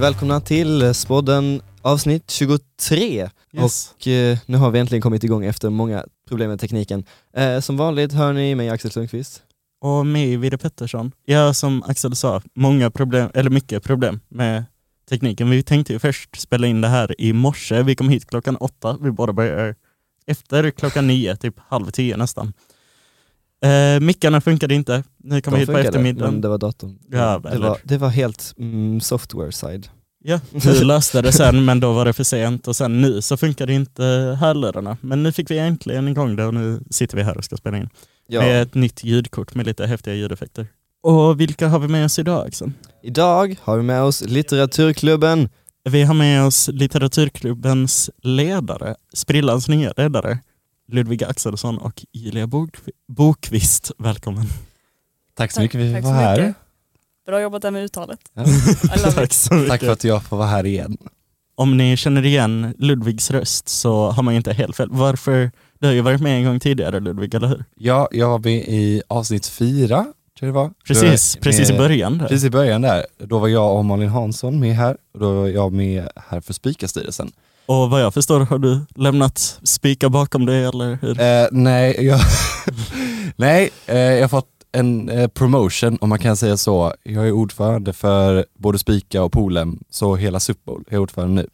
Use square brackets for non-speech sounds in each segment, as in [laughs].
välkomna till Spodden avsnitt 23. Yes. Och eh, nu har vi äntligen kommit igång efter många problem med tekniken. Eh, som vanligt hör ni mig Axel Sundqvist. Och mig, Vide Pettersson. Ja, som Axel sa, många problem, eller mycket problem med tekniken. Vi tänkte ju först spela in det här i morse. Vi kom hit klockan åtta. Vi båda började efter klockan nio, typ halv tio nästan. Eh, mickarna funkade inte. Ni kom De hit på funkade, eftermiddagen. men det var datorn. Ja, det, eller- var, det var helt mm, software side. Ja, [laughs] vi löste det sen men då var det för sent och sen nu så funkade inte hörlurarna. Men nu fick vi äntligen igång det och nu sitter vi här och ska spela in. Ja. Med ett nytt ljudkort med lite häftiga ljudeffekter. Och vilka har vi med oss idag Axel? Idag har vi med oss Litteraturklubben. Vi har med oss Litteraturklubbens ledare, Sprillans nya ledare, Ludvig Axelsson och Julia Bok Bokvist. Välkommen. Tack så mycket för att vi var här. Bra jobbat där med uttalet. Ja. [laughs] Tack. Tack för att jag får vara här igen. Om ni känner igen Ludvigs röst så har man ju inte helt fel. Varför? Du har ju varit med en gång tidigare Ludvig, eller hur? Ja, jag var med i avsnitt fyra, tror jag det var. Precis, Då- precis i början. Där. Precis i början där. Då var jag och Malin Hansson med här och då var jag med här för Spikastyrelsen. Och vad jag förstår har du lämnat spika bakom dig, eller hur? Eh, nej, jag, [laughs] nej eh, jag har fått en eh, promotion om man kan säga så. Jag är ordförande för både Spika och Polem, så hela Supbowl är jag ordförande nu.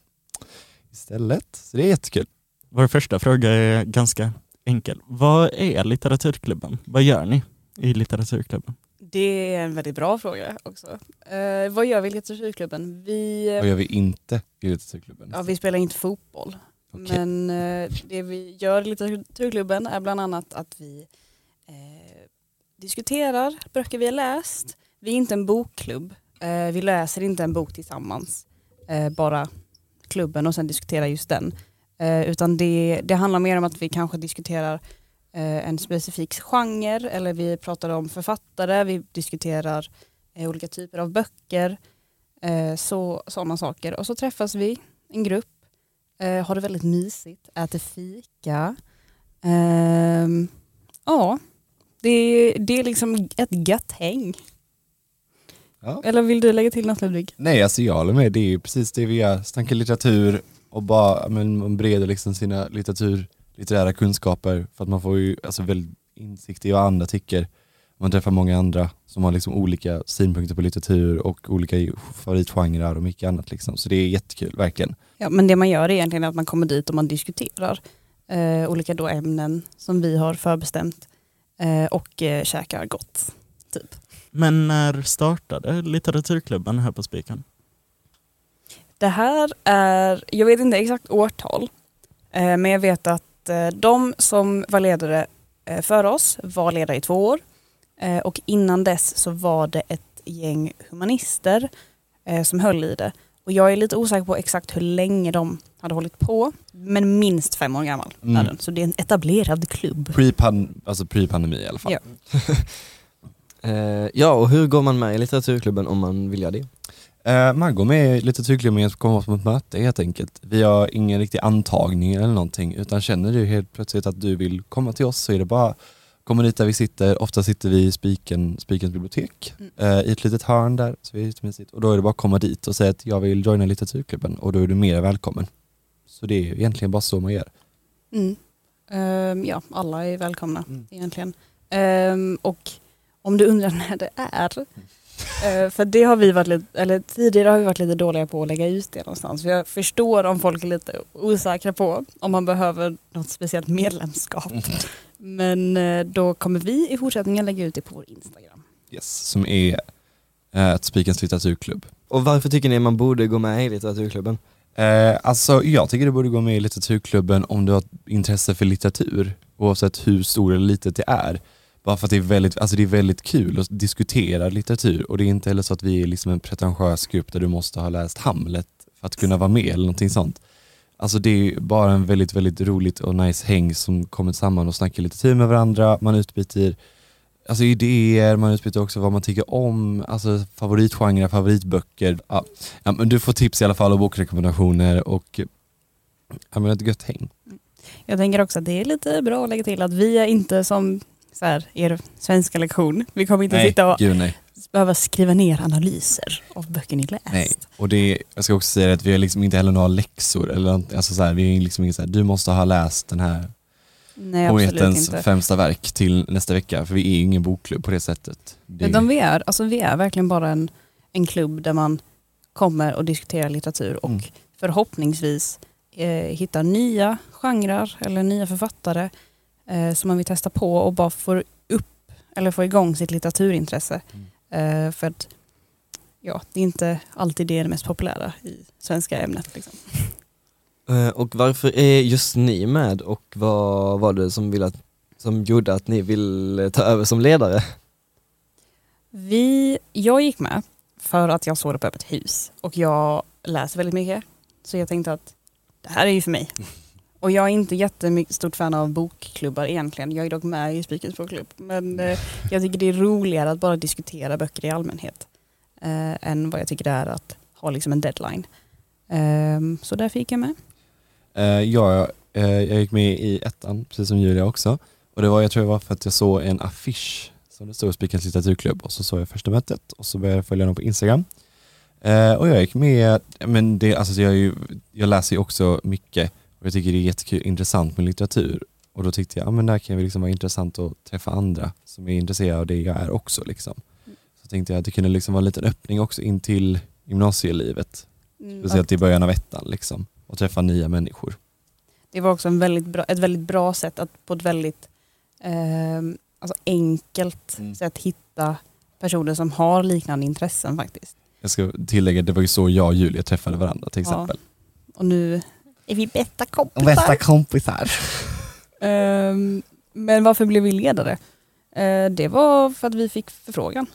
Istället, så det är jättekul. Vår första fråga är ganska enkel. Vad är litteraturklubben? Vad gör ni i litteraturklubben? Det är en väldigt bra fråga också. Eh, vad gör vi i Litteraturklubben? Vi, Vad gör vi inte i Litteraturklubben? ja, vi spelar inte fotboll. Okej. Men eh, det vi gör i Litteraturklubben är bland annat att vi eh, diskuterar böcker vi har läst. Vi är inte en bokklubb. Eh, vi läser inte en bok tillsammans. Eh, bara klubben och sen diskuterar just den. Eh, utan det, det handlar mer om att vi kanske diskuterar en specifik genre eller vi pratar om författare, vi diskuterar eh, olika typer av böcker. Eh, så, sådana saker. Och så träffas vi, en grupp, eh, har det väldigt mysigt, äter fika. Ehm, ja, det, det är liksom ett gött häng. Ja. Eller vill du lägga till något Ludvig? Nej, alltså jag håller med. Det är precis det vi gör. Snacka litteratur och bara, men man breder liksom sina litteratur, litterära kunskaper för att man får ju alltså väldigt insikt i vad andra tycker. Man träffar många andra som har liksom olika synpunkter på litteratur och olika favoritgenrer och mycket annat liksom. Så det är jättekul, verkligen. Ja, men det man gör är egentligen att man kommer dit och man diskuterar eh, olika då ämnen som vi har förbestämt eh, och eh, käkar gott. Typ. Men när startade litteraturklubben här på Spiken? Det här är, jag vet inte exakt årtal, eh, men jag vet att eh, de som var ledare eh, för oss var ledare i två år eh, och innan dess så var det ett gäng humanister som höll i det. Och jag är lite osäker på exakt hur länge de hade hållit på, men minst fem år gammal Mm. är den. Så det är en etablerad klubb. Pre-pan, alltså pre-pandemi i alla fall. Ja. [laughs] Eh, ja, och hur går man med i Litteraturklubben om man vill göra det? Eh, man går med i litteraturklubben och kommer på ett möte helt enkelt. Vi har ingen riktig antagning eller någonting utan känner du helt plötsligt att du vill komma till oss så är det bara komma dit där vi sitter. Ofta sitter vi i Spiken, Spikens bibliotek Mm. eh, i ett litet hörn där. Så är jättemysigt. Och då är det bara att komma dit och säga att jag vill joina litteraturklubben och då är du mer välkommen. Så det är egentligen bara så man gör. Mm. Ehm, ja, alla är välkomna Mm. egentligen. Ehm, och om du undrar när det är, eh, för det har vi varit lite, eller tidigare har vi varit lite dåliga på att lägga ut det någonstans. För jag förstår om folk är lite osäkra på om man behöver något speciellt medlemskap. Men eh, då kommer vi i fortsättningen lägga ut det på vår Instagram. Yes. Som är eh, ett Spikens litteraturklubb. Och varför tycker ni man borde gå med i Litteraturklubben? Eh, alltså jag tycker du borde gå med i litteraturklubben om du har intresse för litteratur, oavsett hur stor eller litet det är. Bara för att det är väldigt, alltså det är väldigt kul att diskutera litteratur och det är inte heller så att vi är liksom en pretentiös grupp där du måste ha läst Hamlet för att kunna vara med eller någonting sånt. Alltså det är bara en väldigt, väldigt roligt och nice häng som kommer samman och snackar litteratur med varandra, man utbyter alltså idéer, man utbyter också vad man tycker om, alltså favoritgenrer, favoritböcker. Ja. Ja, men du får tips i alla fall och bokrekommendationer och ja, men ett gött häng. Jag tänker också att det är lite bra att lägga till att vi är inte som så här, er svenska lektion. Vi kommer inte sitta och gud nej. behöva skriva ner analyser av böcker ni läst. Nej, och det, jag ska också säga att vi har liksom inte heller några läxor, eller alltså så här, vi är liksom inte så här, du måste ha läst den här Nej poetens främsta verk till nästa vecka, för vi är ju ingen bokklubb på det sättet. Det, Utan vi är, alltså vi är verkligen bara en, en klubb där man kommer och diskuterar litteratur och Mm. förhoppningsvis eh, hittar nya genrer eller nya författare eh, som man vill testa på och bara får upp eller få igång sitt litteraturintresse. Eh, för att ja, det är inte alltid det, är det mest populära i svenska ämnet. Liksom. [laughs] Eh, Och varför är just ni med och vad var det som, ville att, som gjorde att ni ville ta över som ledare? Vi, jag gick med för att jag såg det på Öppet hus och jag läser väldigt mycket. Så jag tänkte att det här är ju för mig. [laughs] Och jag är inte jättemycket stort fan av bokklubbar egentligen. Jag är dock med i Spikens bokklubb. Men eh, [laughs] jag tycker det är roligare att bara diskutera böcker i allmänhet. Eh, än vad jag tycker det är att ha liksom en deadline. Ehm, så därför gick jag med. Eh, ja, eh, jag gick med i ettan, precis som Julia också. Och det var, jag tror det var för att jag såg en affisch som det stod Spikens litteraturklubb och så såg jag första mötet och så började jag följa dem på Instagram. Eh, och jag gick med, men det, alltså jag, är ju, jag läser ju också mycket och jag tycker det är jättekul, intressant med litteratur. Och då tyckte jag, ja men där kan det liksom vara intressant att träffa andra som är intresserade av det jag är också. Liksom. Så tänkte jag att det kunde liksom vara en liten öppning också in till gymnasielivet. Mm, Speciellt i början av ettan liksom. Och träffa nya människor. Det var också en väldigt bra, ett väldigt bra sätt att på ett väldigt ehm, alltså enkelt Mm. sätt hitta personer som har liknande intressen faktiskt. Jag ska tillägga, det var ju så jag och Julia träffade varandra till Ja. exempel. Och nu är vi bästa kompisar. kompisar. Ehm, men varför blev vi ledare? Eh, det var för att vi fick förfrågan.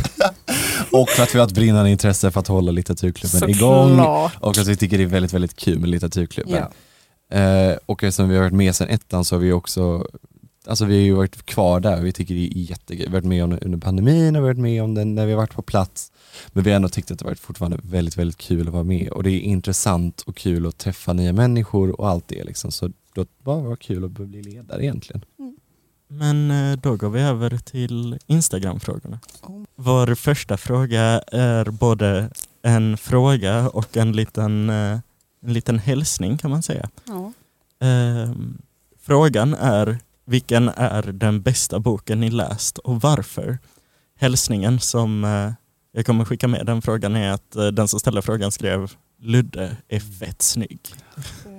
[laughs] Och för att vi har ett brinnande intresse för att hålla litteraturklubben igång. Såklart. Och att vi tycker det är väldigt, väldigt kul med litteraturklubben. Ja. Eh, och eftersom vi har varit med sedan ettan så har vi också Alltså vi har ju varit kvar där vi tycker det är jättekul. Vi har varit med om det under pandemin och vi har varit med om den när vi har varit på plats. Men vi har ändå tyckt att det varit fortfarande väldigt, väldigt kul att vara med och det är intressant och kul att träffa nya människor och allt det liksom. Så då bara var kul att bli ledare egentligen. Men eh, då går vi över till Instagram-frågorna. Oh. Vår första fråga är både en fråga och en liten, eh, en liten hälsning kan man säga. Ja. Ehm, frågan är vilken är den bästa boken ni läst och varför? Hälsningen som eh, jag kommer skicka med den frågan är att eh, den som ställer frågan skrev Ludde är fett snygg.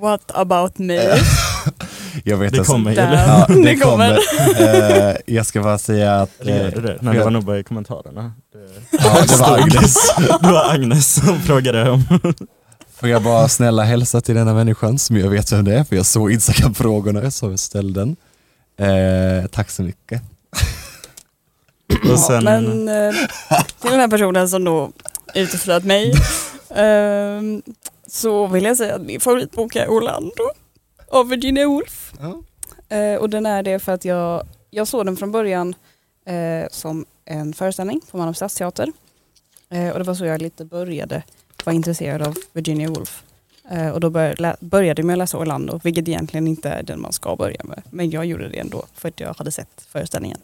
What about me? [laughs] Jag vet Det alltså- kommer? Ja, det [laughs] Det kommer. Eh, jag ska bara säga att... Eller gör det eh, det? Nej, det var nog bara i kommentarerna. Det, Ja, det var Agnes. [laughs] det var Agnes som frågade om. Får jag bara snälla hälsa till denna människan som jag vet vem det är, för jag såg Instagram-frågorna så jag ställde den. Eh, tack så mycket. Och sen, Men eh, till den här personen som då uteflöt mig [laughs] ehm, så vill jag säga att min favoritbok är Orlando av Virginia Woolf. Eh, och den är det för att jag, jag såg den från början eh, som en föreställning på Malmö Stadsteater. Eh, och det var så jag lite började vara intresserad av Virginia Woolf. Eh, och då började, jag med att läsa Orlando, vilket egentligen inte är den man ska börja med. Men jag gjorde det ändå för att jag hade sett föreställningen.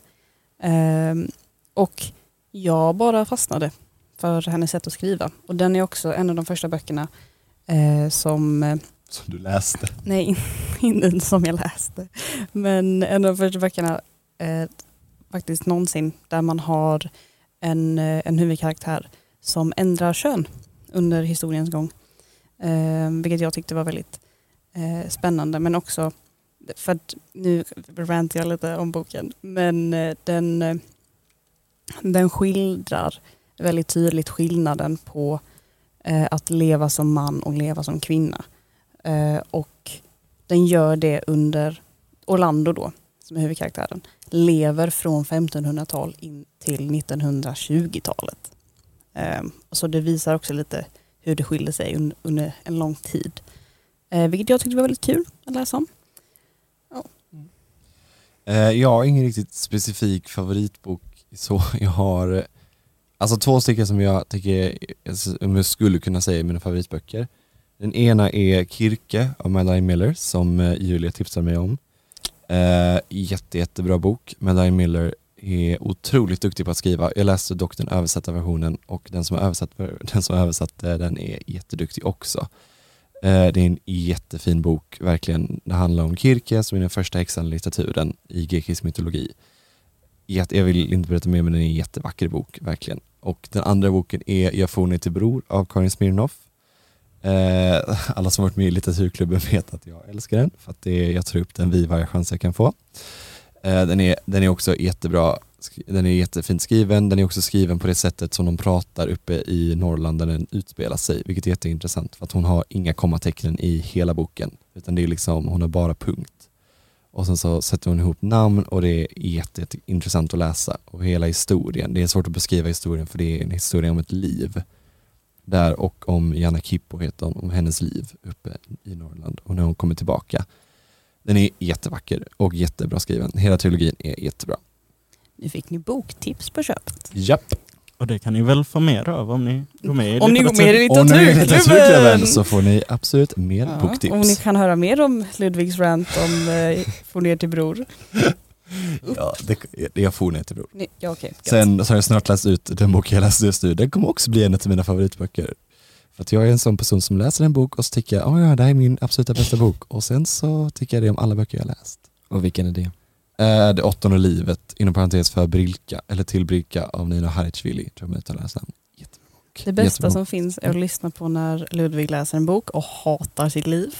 Och jag bara fastnade för hennes sätt att skriva. Och den är också en av de första böckerna eh, som eh, Som du läste. Nej, [laughs] inte som jag läste. Men en av de första böckerna eh, faktiskt någonsin där man har en, eh, en huvudkaraktär som ändrar kön under historiens gång. Eh, vilket jag tyckte var väldigt eh, spännande men också för att nu rantar jag lite om boken men eh, den, den skildrar väldigt tydligt skillnaden på eh, att leva som man och leva som kvinna. Eh, och den gör det under Orlando då, som är huvudkaraktären, lever från 1500-tal in till 1920-talet. Eh, så det visar också lite hur det skiljer sig un- under en lång tid. Eh, vilket jag tyckte var väldigt kul att läsa om. Eh, jag har ingen riktigt specifik favoritbok så. [laughs] Jag har alltså två stycken som jag tycker, som jag skulle kunna säga är mina favoritböcker. Den ena är Kirke av Madeline Miller som eh, Julia tipsade mig om. Eh, jätte, jättebra bok. Madeline Miller är otroligt duktig på att skriva. Jag läste dock den översatta versionen och den som, har översatt, [laughs] den som översatte eh, den är jätteduktig också. Eh, Det är en jättefin bok, verkligen. Det handlar om Kirke som är den första häxan i litteraturen i grekisk mytologi. Jag vill inte berätta mer men den är en jättevacker bok, verkligen. Och den andra boken är Jag får ner till bror av Karin Smirnoff. Eh, [laughs] alla som varit med i litteraturklubben vet att jag älskar den, för att det är, jag tar upp den vid varje chans jag kan få. Eh, den, är, den är också jättebra, den är jättefint skriven, den är också skriven på det sättet som de pratar uppe i Norrland där den utspelar sig, vilket är jätteintressant för att hon har inga kommatecken i hela boken, utan det är liksom, hon har bara punkt. Och sen så sätter hon ihop namn och det är jätte, jätteintressant att läsa. Och hela historien, det är svårt att beskriva historien för det är en historia om ett liv. Där och om Janna Kippo heter hon, om hennes liv uppe i Norrland och när hon kommer tillbaka. Den är jättevacker och jättebra skriven. Hela trilogin är jättebra. Nu fick ni boktips på köpet. Japp. Och det kan ni väl få mer av om ni går med i Om ni går med i litteraturklubben så får ni absolut mer Ja, boktips. Om ni kan höra mer om Ludvigs rant om eh, Få ner till bror. [laughs] Ja, det, jag får ner till bror. Ni, ja, gött. Sen så har jag snart läst ut den bok jag läste just nu. Den kommer också bli en av mina favoritböcker. För att jag är en sån person som läser en bok och så tycker jag, oh ja, det här är min absoluta bästa bok. Och sen så tycker jag det om alla böcker jag läst. Och vilken är det? Eh, det åttonde livet, inom parentes för Brilka, eller till Brilka av Nina Haritsvili, tror jag uttalar bok. Det bästa Jättebra. som finns är att lyssna på när Ludvig läser en bok och hatar sitt liv.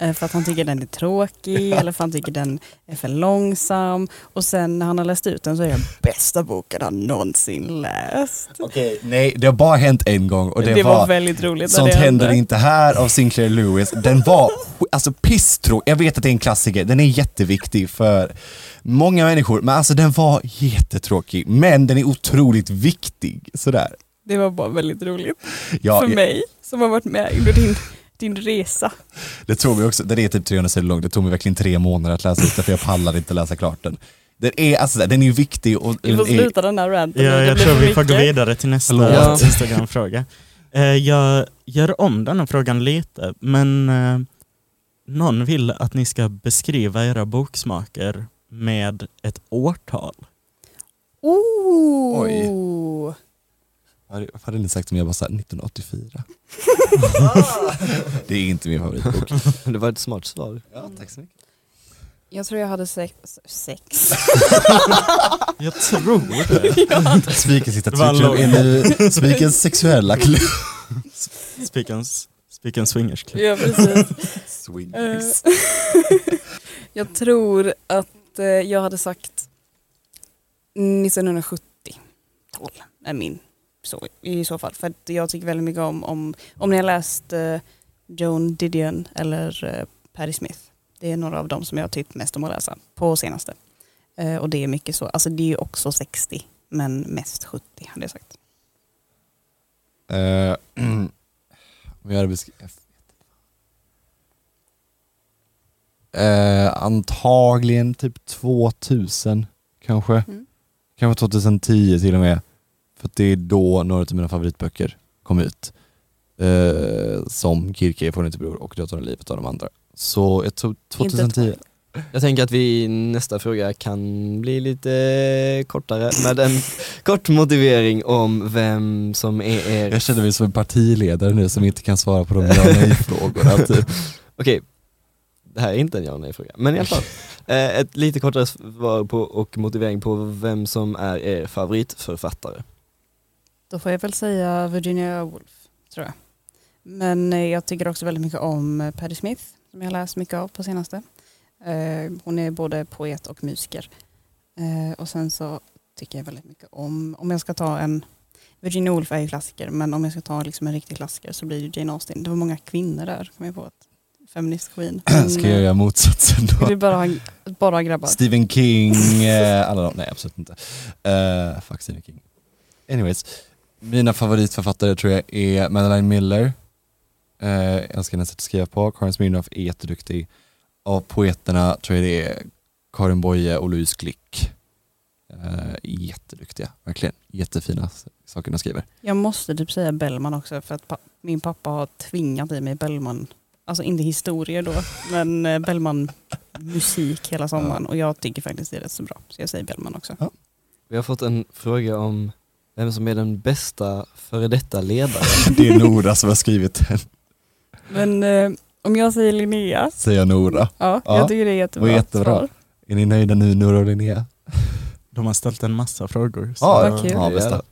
Eh, För att han tycker den är tråkig [laughs] eller för att han tycker den är för långsam. Och sen när han har läst ut den så är den bästa boken han någonsin läst. Okej, nej det har bara hänt en gång och det, det var, var, väldigt roligt. Sånt det händer hände. inte här av Sinclair Lewis. Den var alltså pisstrå. Jag vet att det är en klassiker, den är jätteviktig för många människor, men alltså den var jättetråkig. Men den är otroligt viktig. Sådär. Det var bara väldigt roligt Ja, för jag- mig som har varit med under din, din resa. Det tog mig också, den är typ 300 sidor lång, det tog mig verkligen tre månader att läsa ut den för jag pallade inte läsa klart den. Den är, alltså, den är viktig och Vi får den är, sluta den här ranten Ja, jag tror vi får gå vidare till nästa Förlåt. Instagram-fråga. Eh, Jag gör om den här frågan lite, men eh, någon vill att ni ska beskriva era boksmaker med ett årtal. Oh. Oj. Vad hade ni sagt om jag bara sa 1984? det är inte min favoritbok. Det var ett smart svar. Ja, tack så mycket. Jag tror jag hade sex. sex. [laughs] Jag tror det. Spikens Det var en litteraturklubb är nu Spikens sexuella klubb. Spikens, Spikens swingersklubb. ja, precis. Swingers. Eh, [laughs] jag tror att eh, jag hade sagt 1970. 12 är min så, i så fall. För att jag tycker väldigt mycket om, om, om ni har läst eh, Joan Didion eller eh, Patti Smith. Det är några av dem som jag har tyckt mest om att läsa på senaste. Eh, och det är mycket så, alltså det är ju också 60 men mest 70 hade jag sagt. Eh, [clears throat] Om jag hade beskrivit... Eh, antagligen typ 2000 kanske. Mm. Kanske 2010 till och med. För det är då några av mina favoritböcker kom ut. Eh, som Kirke, Får inte bror och Datorn i livet av de andra. Så jag tror 2010. Jag tänker att vi nästa fråga kan bli lite kortare med en [laughs] kort motivering om vem som är er... Jag känner mig som en partiledare nu som inte kan svara på de [laughs] ja och nej-frågorna. Typ. Okej, det här är inte en ja och nej fråga, men i alla fall. Eh, ett lite kortare svar på och motivering på vem som är er favoritförfattare. Då får jag väl säga Virginia Woolf, tror jag. Men eh, jag tycker också väldigt mycket om eh, Patti Smith, som jag läst mycket av på senaste. Eh, Hon är både poet och musiker. Och sen så tycker jag väldigt mycket om, om jag ska ta en, Virginia Woolf är ju klassiker, men om jag ska ta liksom en riktig klassiker så blir det Jane Austen. Det var många kvinnor där, kom jag på. Att feminist queen. [clears throat] Ska jag göra motsatsen då? vill bara bara grabbar. Stephen King, alla de, nej absolut inte. Uh, fuck Stephen King. Anyways, mina favoritförfattare tror jag är Madeline Miller. Uh, jag älskar hennes sätt att skriva på. Karin Smirnoff är jätteduktig. Av poeterna tror jag det är Karin Boye och Louise Glück. Uh, jätteduktiga, verkligen. Jättefina saker de skriver. Jag måste typ säga Bellman också för att pa min pappa har tvingat i mig Bellman. Alltså inte historier då, men eh, Bellman musik hela sommaren och jag tycker faktiskt det är rätt så bra. Så jag säger Bellman också. Vi har fått en fråga om vem som är den bästa före detta ledaren. [laughs] Det är Nora som har skrivit den, Men eh, om jag säger Linnea, säger Nora. ja, Ja, jag tycker det är jättebra. jättebra. svar. Är ni nöjda nu Nora och Linnea? De har ställt en massa frågor. Så Ja, kul. ja, bästa.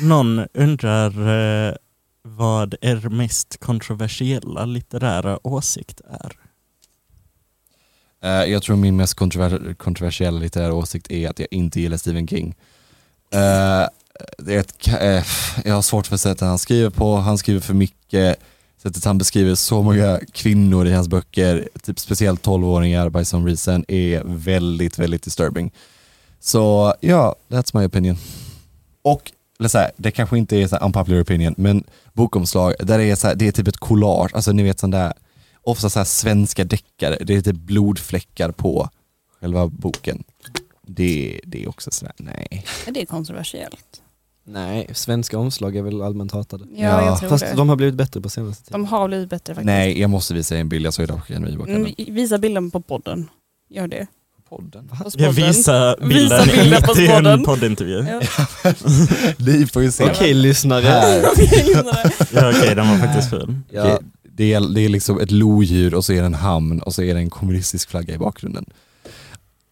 Någon undrar eh, vad er mest kontroversiella litterära åsikt är? Eh, jag tror min mest kontrover- kontroversiella litterära åsikt är att jag inte gillar Stephen King. Eh, det är ett, eh, jag har svårt för sättet han skriver på, han skriver för mycket, sättet han beskriver så många kvinnor i hans böcker, typ speciellt 12-åringar by some reason, är väldigt, väldigt disturbing. Så ja, that's my opinion. Och eller så här, det kanske inte är så här unpopular opinion, men bokomslag, där det är, så här, det är typ ett collage, alltså ni vet sån där, ofta så här svenska deckare, det är typ blodfläckar på själva boken. Det, det är också sådär, nej. Det Är kontroversiellt? Nej, svenska omslag är väl allmänt hatade. Ja, Ja, jag tror Fast det. de har blivit bättre på senaste tiden. De har blivit bättre faktiskt. Nej, jag måste visa en bild, jag såg det på. Mm, visa bilden på podden. Gör det. Podden? På Jag visar Visa bilden bilden på mitt i en podden. poddintervju. Ja. [laughs] Ni får ju se. [laughs] Okej lyssnare. Ja okej, den var faktiskt ful. Ja, Det, är, det är liksom ett lodjur och så är det en hamn och så är det en kommunistisk flagga i bakgrunden.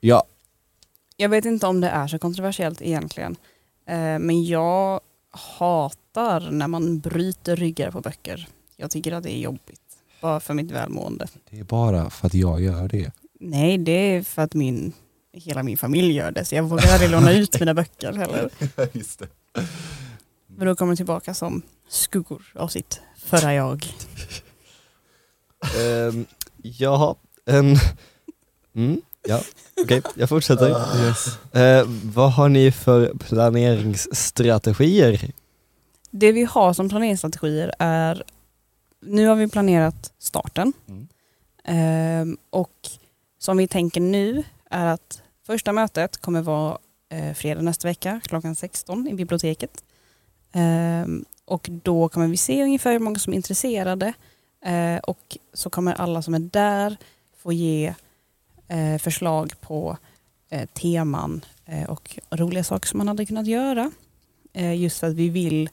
Ja, Jag vet inte om det är så kontroversiellt egentligen. Eh, men jag hatar när man bryter ryggar på böcker. Jag tycker att det är jobbigt. Bara för mitt välmående. det är bara för att jag gör det. Nej, det är för att min, hela min familj gör det. Så jag vågar aldrig låna [laughs] ut mina böcker heller. [laughs] Just det. Men då kommer tillbaka som skuggor av sitt förra jag. [laughs] um, jaha, en... Mm, ja, okej, jag fortsätter. Eh, vad har ni för planeringsstrategier? Det vi har som planeringsstrategier är, nu har vi planerat starten. Mm. Ehm, och som vi tänker nu är att första mötet kommer vara eh, fredag nästa vecka klockan 16 i biblioteket. Ehm, och då kommer vi se ungefär hur många som är intresserade eh, och så kommer alla som är där få ge eh, Eh, förslag på eh, teman eh, och roliga saker som man hade kunnat göra. Eh, just för att vi vill,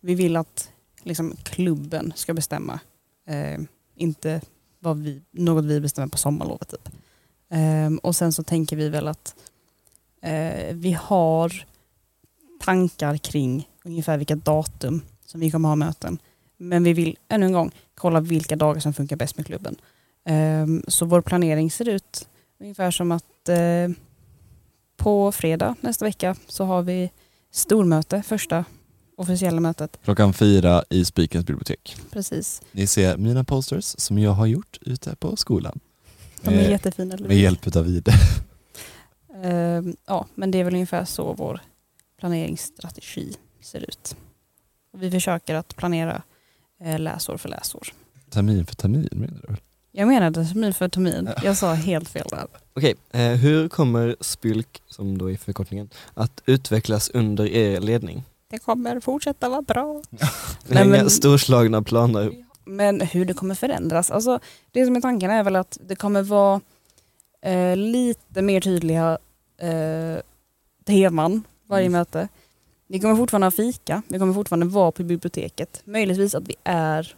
vi vill att liksom, klubben ska bestämma. Eh, inte vad vi, något vi bestämmer på sommarlovet. Typ. Ehm, och sen så tänker vi väl att eh, vi har tankar kring ungefär vilka datum som vi kommer ha möten. Men vi vill ännu en gång kolla vilka dagar som funkar bäst med klubben. Ehm, så vår planering ser ut ungefär som att eh, på fredag nästa vecka så har vi stormöte, första officiella mötet. Klockan fyra i Spikens bibliotek. Precis. Ni ser mina posters som jag har gjort ute på skolan. De är Eh, jättefina. Med hjälp av Ide. Ehm, ja, men det är väl ungefär så vår planeringsstrategi ser ut. Och vi försöker att planera eh, läsår för läsår. Termin för termin menar du? Jag menade termin. Jag sa helt fel där. Okej, eh, hur kommer Spylk, som då är förkortningen, att utvecklas under er ledning? Det kommer fortsätta vara bra. [laughs] Ni Nej, har inga men- storslagna planer. Men hur det kommer förändras, alltså det som är tanken är väl att det kommer vara eh, lite mer tydliga eh, teman varje Mm. möte. Vi kommer fortfarande ha fika, vi kommer fortfarande vara på biblioteket. Möjligtvis att vi är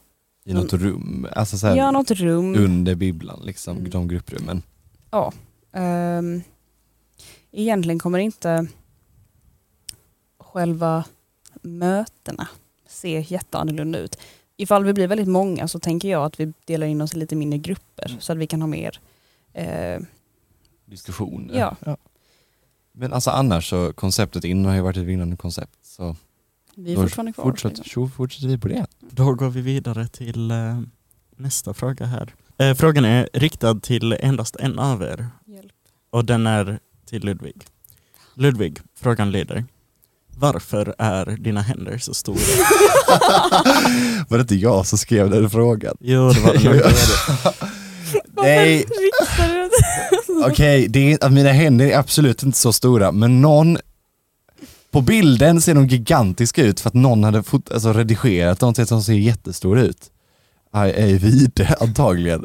I något rum, alltså så här, i något rum. under bibblan, liksom, Mm. de grupprummen. Ehm, egentligen kommer inte själva mötena se jätteannorlunda ut. Ifall vi blir väldigt många så tänker jag att vi delar in oss i lite mindre grupper Mm. så att vi kan ha mer eh, Diskussioner. Ja. Men alltså annars så, konceptet innan har ju varit ett vinnande koncept. Så vi är Då fortfarande kvar. fortsätter, tjo, fortsätter vi på det. Då går vi vidare till eh, nästa fråga här. Eh, frågan är riktad till endast en av er Hjälp. och den är till Ludvig. Ludvig, frågan lyder. Varför är dina händer så stora? [laughs] Var det inte jag som skrev den frågan? Jo, det var [laughs] det. Nej. Det? Okej, är, att mina händer är absolut inte så stora, men någon på bilden ser de gigantiska ut för att någon hade fot, alltså redigerat dem till att de ser jättestora ut. Aj, aj, vide [laughs] antagligen.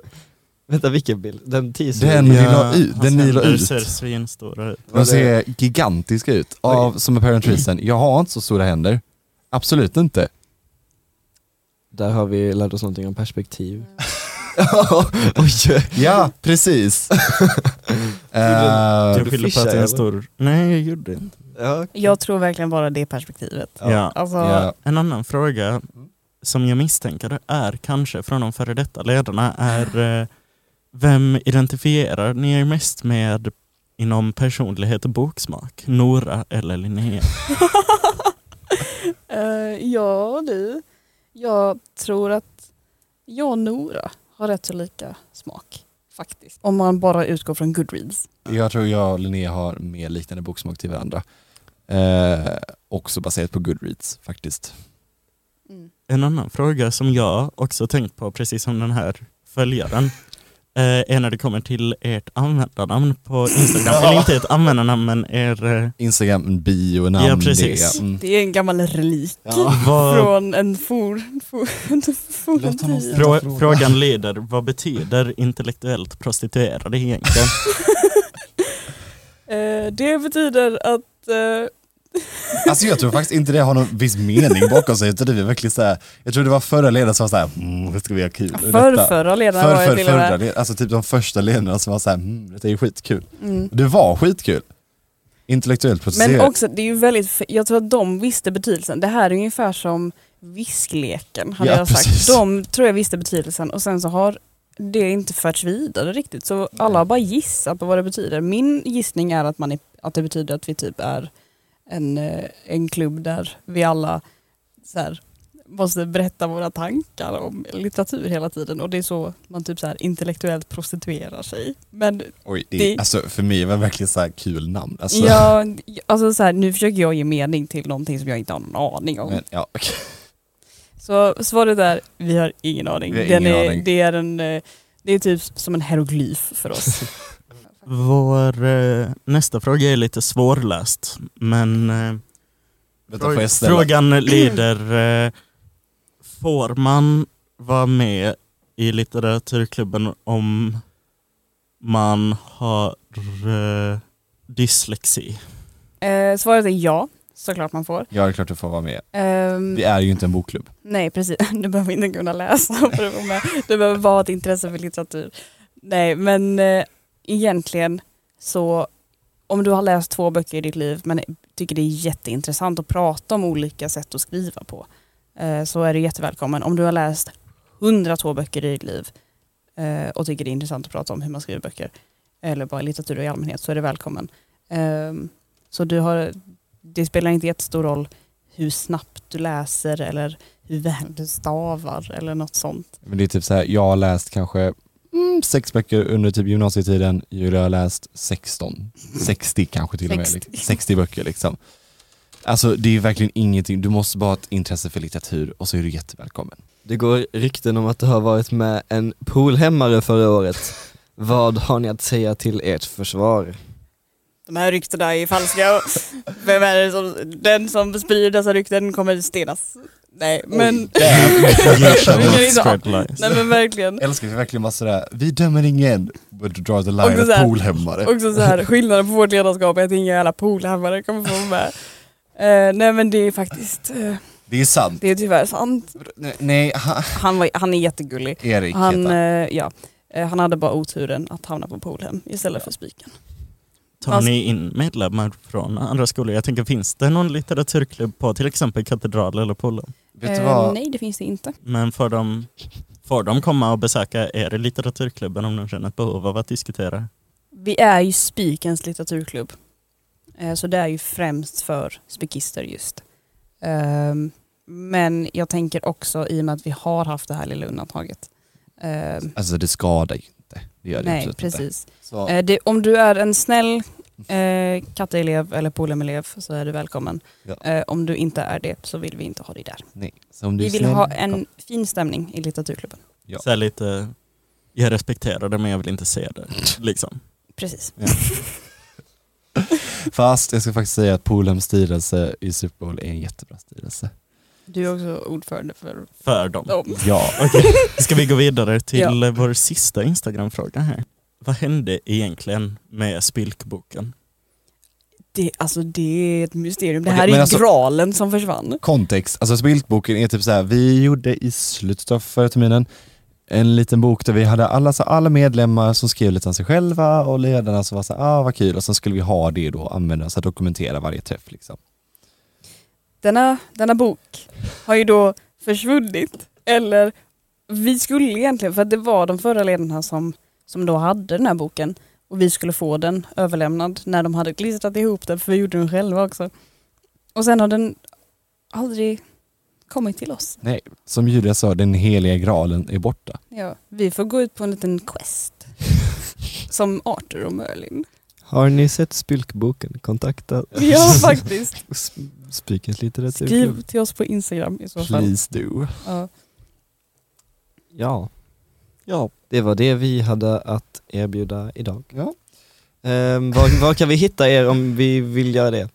Vänta vilken bild? Den teasern? Den ni la ut, den ni la händer ut. ser svinstora ut. De ser gigantiska ut, av, som apparent reason. Jag har inte så stora händer. Absolut inte. Där har vi lärt oss någonting om perspektiv. [laughs] Oj! Ja, precis. [laughs] Eh, Jag du skyller på att det är en stor... Nej, jag gjorde inte. Ja, Jag tror verkligen bara det perspektivet. Ja. Alltså, ja. En annan fråga som jag misstänker är kanske från de före detta ledarna är eh, vem identifierar ni er mest med inom personlighet och boksmak? Nora eller Linnea? [laughs] eh, ja du, jag tror att jag och Nora har rätt så lika smak. Faktiskt. Om man bara utgår från Goodreads. Jag tror jag och Linnea har mer liknande boksmak till varandra. Eh, också baserat på Goodreads faktiskt. Mm. En annan fråga som jag också tänkt på, precis som den här följaren, är när det kommer till ert användarnamn på Instagram. Eller inte ett användarnamn, men er... Eh, Instagram, bio, namn, Ja, precis. det. Mm. Det är en gammal relik vad, från en for, for, for frå, frågan lyder, vad betyder intellektuellt prostituerade egentligen? [laughs] Eh, det betyder att eh, Alltså jag tror faktiskt inte det har någon viss mening bakom sig utan det är verkligen såhär, jag tror det var förra ledaren som var såhär, mm, det ska bli kul. med förr, detta." förra ledaren För, var för, jag till och med. alltså typ de första ledarna som var såhär, mm, detta är ju skitkul. Mm. Det var skitkul. Intellektuellt Men procedurerat. också, det är ju väldigt, jag tror att de visste betydelsen. Det här är ungefär som viskleken hade Ja, jag sagt. precis. De tror jag visste betydelsen och sen så har det inte förts vidare riktigt. Så alla har bara gissat på vad det betyder. Min gissning är att, man är, att det betyder att vi typ är en, eh, en klubb där vi alla så här, måste berätta våra tankar om litteratur hela tiden och det är så man typ så här intellektuellt prostituerar sig. Men Oj, det, det- Alltså för mig var det verkligen så här kul namn. Alltså, ja, alltså så här, nu försöker jag ge mening till någonting som jag inte har någon aning om. men, ja, okej. Så svaret är, vi har ingen aning. Har Den ingen är, aning. Det, är en, eh, det är typ som en hieroglyf för oss. [laughs] Vår eh, nästa fråga är lite svårläst, men eh, Vänta, frågan [clears throat] lyder, eh, får man vara med i litteraturklubben om man har eh, dyslexi? eh, svaret är ja, såklart man får. Ja, det är klart du får vara med. Ehm, Vi är ju inte en bokklubb. Nej precis, [laughs] du behöver inte kunna läsa för att vara med. Du behöver bara ha ett intresse för litteratur. Nej men eh, egentligen så om du har läst två böcker i ditt liv men tycker det är jätteintressant att prata om olika sätt att skriva på eh, så är du jättevälkommen. Om du har läst 102 böcker i ditt liv eh, och tycker det är intressant att prata om hur man skriver böcker eller bara litteratur i allmänhet så är du välkommen. Ehm, så du har, det spelar inte jättestor roll hur snabbt du läser eller hur väl du stavar eller något sånt. Men det är typ så här, jag har läst kanske mm, sex böcker under typ gymnasietiden, Julia har läst 16, 60 kanske till och med. 60. liksom. 60 böcker liksom. Alltså det är verkligen ingenting, du måste bara ha ett intresse för litteratur och så är du jättevälkommen. Det går rykten om att du har varit med en poolhämmare förra året. Vad har ni att säga till ert försvar? De här ryktena är falska. Vem är det som, den som sprider dessa rykten kommer stenas. Nej men, nej men verkligen. Älskar vi verkligen bara sådär, vi dömer ingen, but draw the line Också at så här- poolhämmare. [laughs] Också så här, skillnaden på vårt ledarskap är att inga jävla poolhammare kommer få med. Eh, nej men det är faktiskt, eh, Det är sant. det är tyvärr sant. Nej, Nej, ha, Han, var, han är jättegullig. Erik Han, heter han. eh, ja, han hade bara oturen att hamna på poolhem istället för spiken. Tar ni in medlemmar från andra skolor? Jag tänker, finns det någon litteraturklubb på till exempel Katedral eller du Eh, nej det finns det inte. Men får de, får de komma och besöka er i litteraturklubben om de känner ett behov av att diskutera? Vi är ju Spikens litteraturklubb. Eh, Så det är ju främst för spikister just. Ehm, Men jag tänker också i och med att vi har haft det här lilla undantaget. ehm, Alltså det skadar ju. Det gör det Nej, absolut inte. precis. Så, Eh, det, om du är en snäll eh, katteelev eller polemelev så är du välkommen. Ja. Eh, om du inte är det så vill vi inte ha dig där. nej. Så om du Vi vill snäll, ha kom. en fin stämning i litteraturklubben. Ja. Så lite, jag respekterar det men jag vill inte se det. Liksom. Precis. [laughs] Fast jag ska faktiskt säga att Polhems styrelse i Super Bowl är en jättebra styrelse. Du är också ordförande för för dem. dem. Ja. Okej, ska vi gå vidare till [laughs] Ja. vår sista Instagram-fråga här. Vad hände egentligen med Spilkboken? Det, alltså det är ett mysterium. Det här är men ju alltså- graalen som försvann. Kontext, alltså Spiltboken är typ så här. vi gjorde i slutet av förra terminen en liten bok där vi hade alla, så alla medlemmar som skrev lite om sig själva och ledarna som var så här, ah vad kul och sen skulle vi ha det då använda så att dokumentera varje träff liksom. Denna, denna bok har ju då försvunnit. Eller vi skulle egentligen, för att det var de förra ledarna som, som då hade den här boken och vi skulle få den överlämnad när de hade klistrat ihop den, för vi gjorde den själva också. Och sen har den aldrig kommit till oss. Nej, som Julia sa, den heliga graalen är borta. Ja, vi får gå ut på en liten quest. [laughs] Som Arthur och Merlin. Har ni sett Spilkboken? Kontakta [laughs] Ja, faktiskt. [laughs] Sp- Spikens litteratur. Skriv till oss på Instagram i så fall. Please do. Ja. Ja, Ja, det var det vi hade att erbjuda idag. Ja. Ehm, var, var kan vi hitta er om vi vill göra det?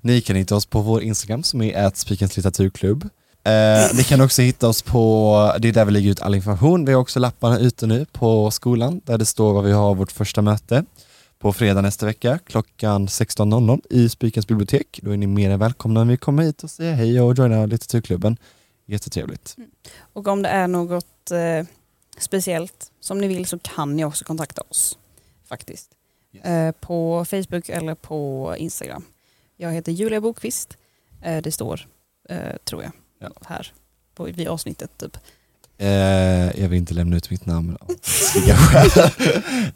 Ni kan hitta oss på vår Instagram som är Spikens litteraturklubb. Eh, ni kan också hitta oss på, det är där vi lägger ut all information. Vi har också lapparna ute nu på skolan där det står var vi har vårt första möte på fredag nästa vecka klockan 16.00 i Spikens bibliotek. Då är ni mer än välkomna när vi kommer hit och säger hej och joina litteraturklubben. Jättetrevligt. Och om det är något eh, speciellt som ni vill så kan ni också kontakta oss. Faktiskt. Eh, på Facebook eller på Instagram. Jag heter Julia Bokvist. Eh, det står, eh, tror jag, Ja. här på, vid avsnittet. Typ. Eh, jag vill inte lämna ut mitt namn av. [laughs]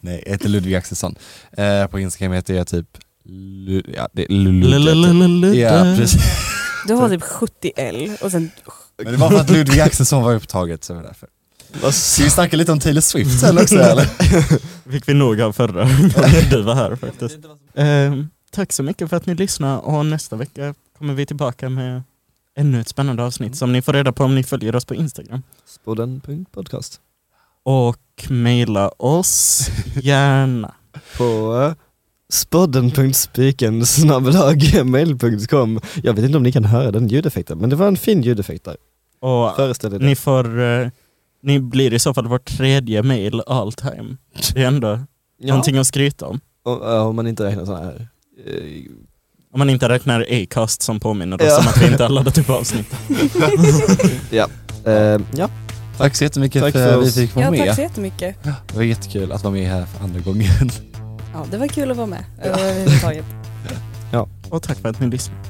Nej, jag heter Ludvig Axelsson. Eh, på Instagram heter jag typ Lu- ja, det är Lulu- Ja, precis. Du har typ 70 L och sen Men det var för att Ludvig Axelsson var upptaget så det var därför. Ska vi snacka lite om Taylor Swift sen också [laughs] eller? fick vi nog av förra gången du var här faktiskt. [laughs] Ehm, tack så mycket för att ni lyssnade och nästa vecka kommer vi tillbaka med ännu ett spännande avsnitt som ni får reda på om ni följer oss på Instagram. Spodden.podcast Och mejla oss [laughs] gärna. på uh, spodden.spiken Jag vet inte om ni kan höra den ljudeffekten, men det var en fin ljudeffekt där. Och Föreställ er det. ni får eh, ni blir i så fall vårt tredje mail all time. Det är ändå Ja, någonting att skryta om. uh, om man inte räknar sådana här eh, Om man inte räknar Acast som påminner oss Ja. om att vi inte har laddat upp avsnitt. [laughs] eh, ja, Tack så jättemycket Tack för för att vi oss. fick vara Ja, tack med. så jättemycket. Det var jättekul att vara med här för andra gången. Ja, det var kul att vara med överhuvudtaget. Och tack för att ni lyssnade.